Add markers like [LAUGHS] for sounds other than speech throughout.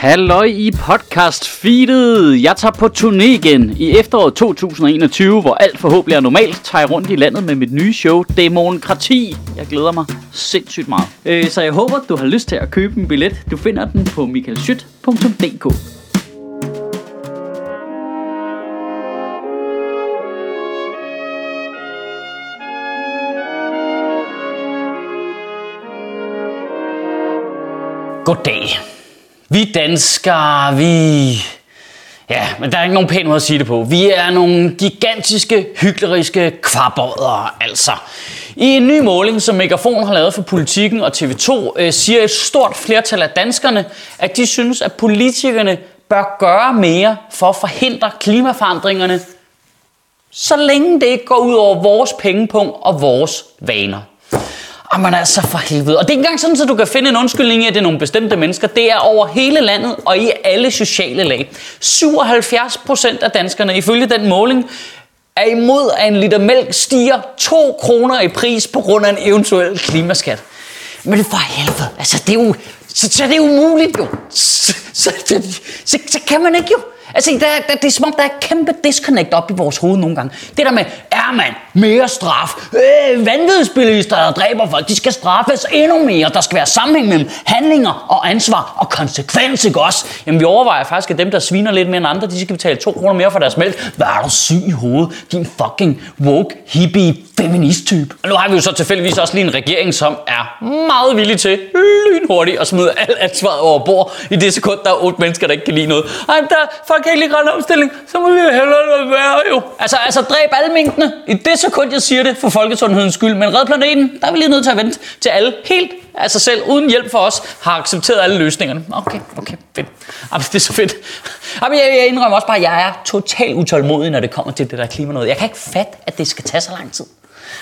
Halløj i podcast feedet. Jeg tager på turné igen i efteråret 2021, hvor alt forhåbentlig er normalt. Tager jeg rundt i landet med mit nye show, Demokrati. Jeg glæder mig sindssygt meget. Øh, så jeg håber, du har lyst til at købe en billet. Du finder den på michaelschyt.dk. Goddag. Vi danskere, vi... Ja, men der er ikke nogen pæn måde at sige det på. Vi er nogle gigantiske, hykleriske kvarbådere, altså. I en ny måling, som Megafon har lavet for Politikken og TV2, øh, siger et stort flertal af danskerne, at de synes, at politikerne bør gøre mere for at forhindre klimaforandringerne, så længe det ikke går ud over vores pengepunkt og vores vaner. Jamen altså for helvede. Og det er ikke engang sådan, at du kan finde en undskyldning i, at det er nogle bestemte mennesker. Det er over hele landet og i alle sociale lag. 77 procent af danskerne, ifølge den måling, er imod, at en liter mælk stiger 2 kroner i pris på grund af en eventuel klimaskat. Men det for helvede. Altså, det er jo, så, så det er umuligt jo. Så, så, så, så, så kan man ikke jo. Altså, der, der, det er som om, der er et kæmpe disconnect op i vores hoved nogle gange. Det der med, er man mere straf? Øh, vanvidsbilister, der dræber folk, de skal straffes endnu mere. Der skal være sammenhæng mellem handlinger og ansvar og konsekvens, ikke også? Jamen, vi overvejer faktisk, at dem, der sviner lidt mere end andre, de skal betale 2 kroner mere for deres mælk. Hvad er du syg i hovedet? Din fucking woke, hippie, feminist-type. Og nu har vi jo så tilfældigvis også lige en regering, som er meget villig til lynhurtigt at smide alt ansvaret over bord i det sekund, der er otte mennesker, der ikke kan lide noget. Ej, der, folk kan ikke lide grøn omstilling, så må vi hellere være jo. Altså, altså dræb alle minkene i det sekund, jeg siger det, for folkesundhedens skyld. Men red planeten, der er vi lige nødt til at vente til alle helt af sig selv, uden hjælp for os, har accepteret alle løsningerne. Okay, okay, fedt. Jamen, det er så fedt. Jamen, jeg, jeg indrømmer også bare, at jeg er totalt utålmodig, når det kommer til det der klima noget. Jeg kan ikke fatte, at det skal tage så lang tid.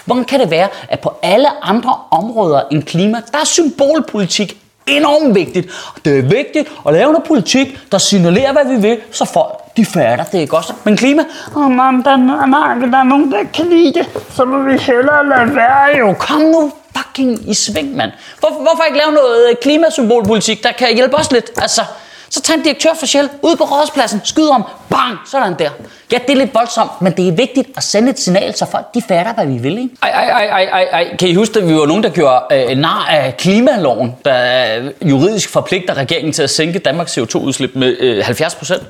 Hvordan kan det være, at på alle andre områder end klima, der er symbolpolitik enormt vigtigt. Det er vigtigt at lave noget politik, der signalerer, hvad vi vil, så folk de fatter det ikke også. Men klima, åh oh, man, der, nej, der er nogen, der kan lide det, så må vi hellere lade være jo. Kom nu fucking i sving, mand. Hvor, hvorfor ikke lave noget klimasymbolpolitik, der kan hjælpe os lidt? Altså, så tag en direktør for Shell ud på rådspladsen, skyd om, bang, sådan der. Ja, det er lidt voldsomt, men det er vigtigt at sende et signal, så folk de fatter, hvad vi vil. Ikke? Ej, ej, ej, ej, ej. Kan I huske, at vi var nogen, der gjorde øh, nar af klimaloven, der juridisk forpligter regeringen til at sænke Danmarks CO2-udslip med øh, 70 procent?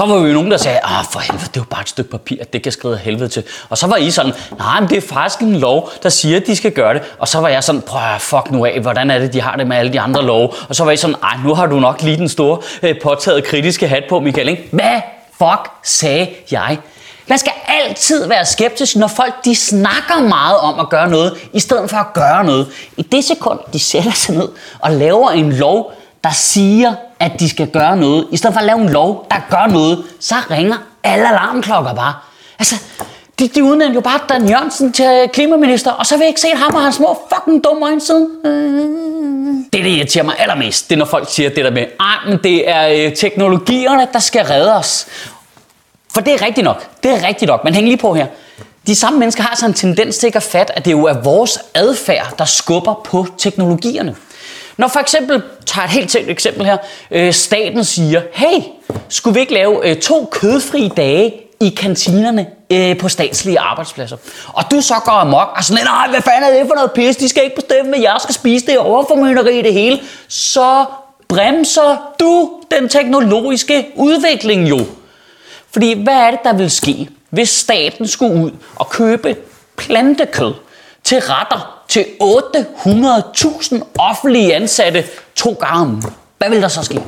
Så var vi jo nogen, der sagde, ah for helvede, det er jo bare et stykke papir, det kan skrive helvede til. Og så var I sådan, nej, men det er faktisk en lov, der siger, at de skal gøre det. Og så var jeg sådan, prøv at fuck nu af, hvordan er det, de har det med alle de andre love? Og så var I sådan, nej, nu har du nok lige den store øh, påtaget kritiske hat på, Michael, ikke? Hvad fuck sagde jeg? Man skal altid være skeptisk, når folk de snakker meget om at gøre noget, i stedet for at gøre noget. I det sekund, de sætter sig ned og laver en lov, der siger, at de skal gøre noget, i stedet for at lave en lov, der gør noget, så ringer alle alarmklokker bare. Altså, de, de udnævnte jo bare Dan Jørgensen til klimaminister, og så vil jeg ikke se ham og hans små fucking dumme øjne siden. Det, der irriterer mig allermest, det er, når folk siger det der med, ej, men det er øh, teknologierne, der skal redde os. For det er rigtigt nok. Det er rigtigt nok. Men hæng lige på her. De samme mennesker har så en tendens til ikke at fatte, at det jo er vores adfærd, der skubber på teknologierne. Når for eksempel, tager et helt tænkt eksempel her, øh, staten siger, hey, skulle vi ikke lave øh, to kødfri dage i kantinerne øh, på statslige arbejdspladser. Og du så går amok og sådan, nej, hvad fanden er det for noget pis? De skal ikke bestemme, hvad jeg skal spise. Det er overformynderi i det hele. Så bremser du den teknologiske udvikling jo. Fordi hvad er det, der vil ske, hvis staten skulle ud og købe plantekød til retter til 800.000 offentlige ansatte to gange om. Hvad vil der så ske?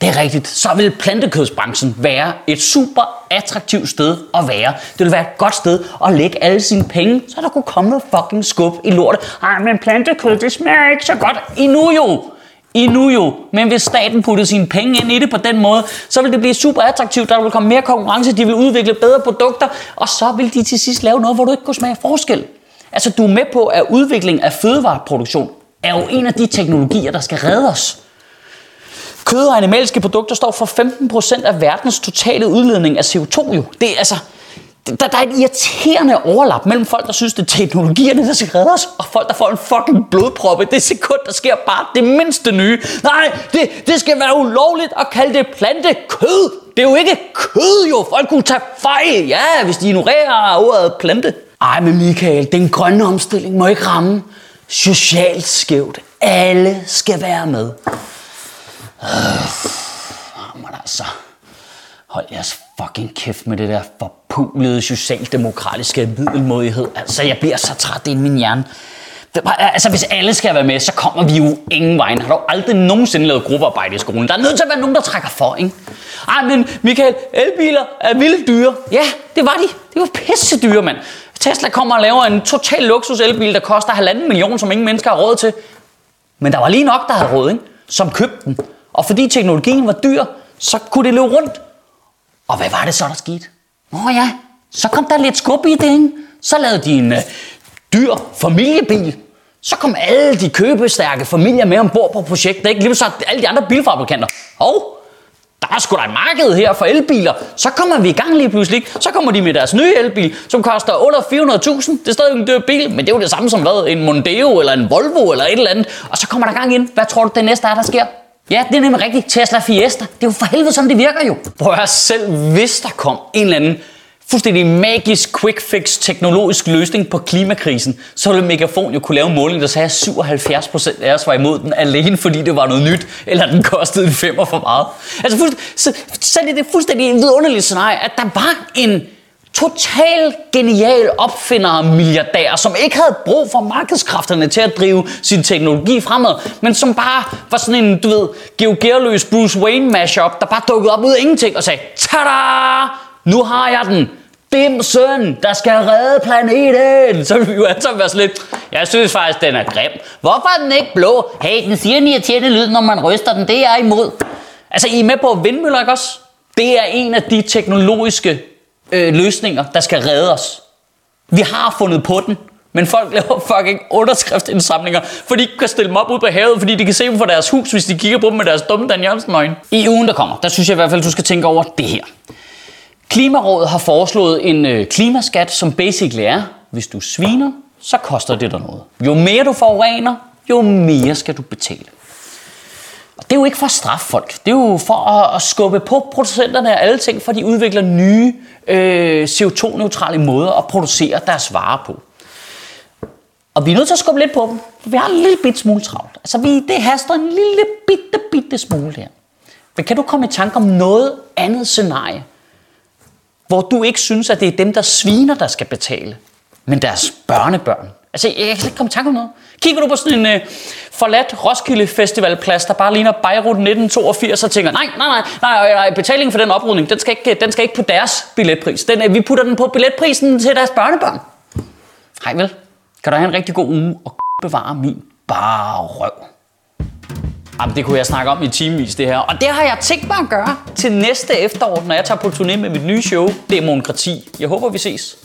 Det er rigtigt. Så vil plantekødsbranchen være et super attraktivt sted at være. Det vil være et godt sted at lægge alle sine penge, så der kunne komme noget fucking skub i lortet. Ej, men plantekød, det smager ikke så godt. Endnu jo. Endnu jo. Men hvis staten puttede sine penge ind i det på den måde, så vil det blive super attraktivt. Der vil komme mere konkurrence, de vil udvikle bedre produkter, og så vil de til sidst lave noget, hvor du ikke kunne smage forskel. Altså, du er med på, at udvikling af fødevareproduktion er jo en af de teknologier, der skal redde os. Kød og animalske produkter står for 15% af verdens totale udledning af CO2 jo. Det er altså, der, der er et irriterende overlap mellem folk, der synes, det er teknologierne, der skal redde os, og folk, der får en fucking blodprop i det sekund, der sker bare det mindste nye. Nej, det, det skal være ulovligt at kalde det plantekød. Det er jo ikke kød jo. Folk kunne tage fejl, ja, hvis de ignorerer ordet plante. Ej, men Michael, den grønne omstilling må ikke ramme socialt skævt. Alle skal være med. Øh, men altså, hold jeres fucking kæft med det der forpulede socialdemokratiske middelmodighed. Altså, jeg bliver så træt i min hjerne. Det altså, hvis alle skal være med, så kommer vi jo ingen vej. Har du aldrig nogensinde lavet gruppearbejde i skolen? Der er nødt til at være nogen, der trækker for, ikke? Ej, men Michael, elbiler er vildt dyre. Ja, det var de. Det var pisse dyre, mand. Tesla kommer og laver en total luksus elbil, der koster halvanden million, som ingen mennesker har råd til. Men der var lige nok, der havde råd, ikke? som købte den. Og fordi teknologien var dyr, så kunne det løbe rundt. Og hvad var det så, der skete? Nå ja, så kom der lidt skub i det, ikke? Så lavede de en øh, dyr familiebil. Så kom alle de købestærke familier med ombord på projektet, ikke? Lige så alle de andre bilfabrikanter. Hov, der er sgu da et marked her for elbiler. Så kommer vi i gang lige pludselig. Så kommer de med deres nye elbil, som koster under 400.000. Det er stadig en dyr bil, men det er jo det samme som hvad? En Mondeo eller en Volvo eller et eller andet. Og så kommer der gang ind. Hvad tror du, det næste er, der sker? Ja, det er nemlig rigtigt. Tesla Fiesta. Det er jo for helvede som det virker jo. Prøv at selv, hvis der kom en eller anden fuldstændig magisk quick fix teknologisk løsning på klimakrisen, så ville Megafon jo kunne lave en måling, der sagde, at 77% af os var imod den, alene fordi det var noget nyt, eller den kostede en femmer for meget. Altså, fuldstændig, så, så det er det fuldstændig vidunderligt scenarie, at der var en total genial opfinder og milliardær, som ikke havde brug for markedskræfterne til at drive sin teknologi fremad, men som bare var sådan en, du ved, geogerløs Bruce Wayne mashup, der bare dukkede op ud af ingenting og sagde, tada! Nu har jeg den! Dim søn, der skal redde planeten! Så vil vi jo alle sammen være sådan lidt, jeg synes faktisk, den er grim. Hvorfor er den ikke blå? Hey, den siger en irriterende lyd, når man ryster den. Det er jeg imod. Altså, I er med på vindmøller, ikke også? Det er en af de teknologiske øh, løsninger, der skal redde os. Vi har fundet på den, men folk laver [LAUGHS] fucking underskriftsindsamlinger, fordi de kan stille dem op ud på havet, fordi de kan se dem fra deres hus, hvis de kigger på dem med deres dumme Dan Jørgensen øjne. I ugen, der kommer, der synes jeg i hvert fald, du skal tænke over det her. Klimarådet har foreslået en øh, klimaskat, som basically er, hvis du sviner, så koster det dig noget. Jo mere du forurener, jo mere skal du betale. Og det er jo ikke for at straffe folk. Det er jo for at, at skubbe på producenterne af alle ting, for de udvikler nye øh, CO2-neutrale måder at producere deres varer på. Og vi er nødt til at skubbe lidt på dem, for vi har en lille bit smule travlt. Altså vi, det haster en lille bitte, bitte smule her. Men kan du komme i tanke om noget andet scenarie, hvor du ikke synes, at det er dem, der sviner, der skal betale, men deres børnebørn. Altså, jeg kan slet ikke komme i tanke om noget. Kigger du på sådan en øh, forladt Roskilde Festivalplads, der bare ligner Beirut 1982, og tænker nej, nej, nej, nej, nej, øh, betalingen for den oprydning, den skal ikke, øh, den skal ikke på deres billetpris. Den, øh, vi putter den på billetprisen til deres børnebørn. Hej vel, kan du have en rigtig god uge og bevare min bare røv. Jamen, det kunne jeg snakke om i timevis, det her. Og det har jeg tænkt mig at gøre til næste efterår, når jeg tager på turné med mit nye show, Demokrati. Jeg håber, vi ses.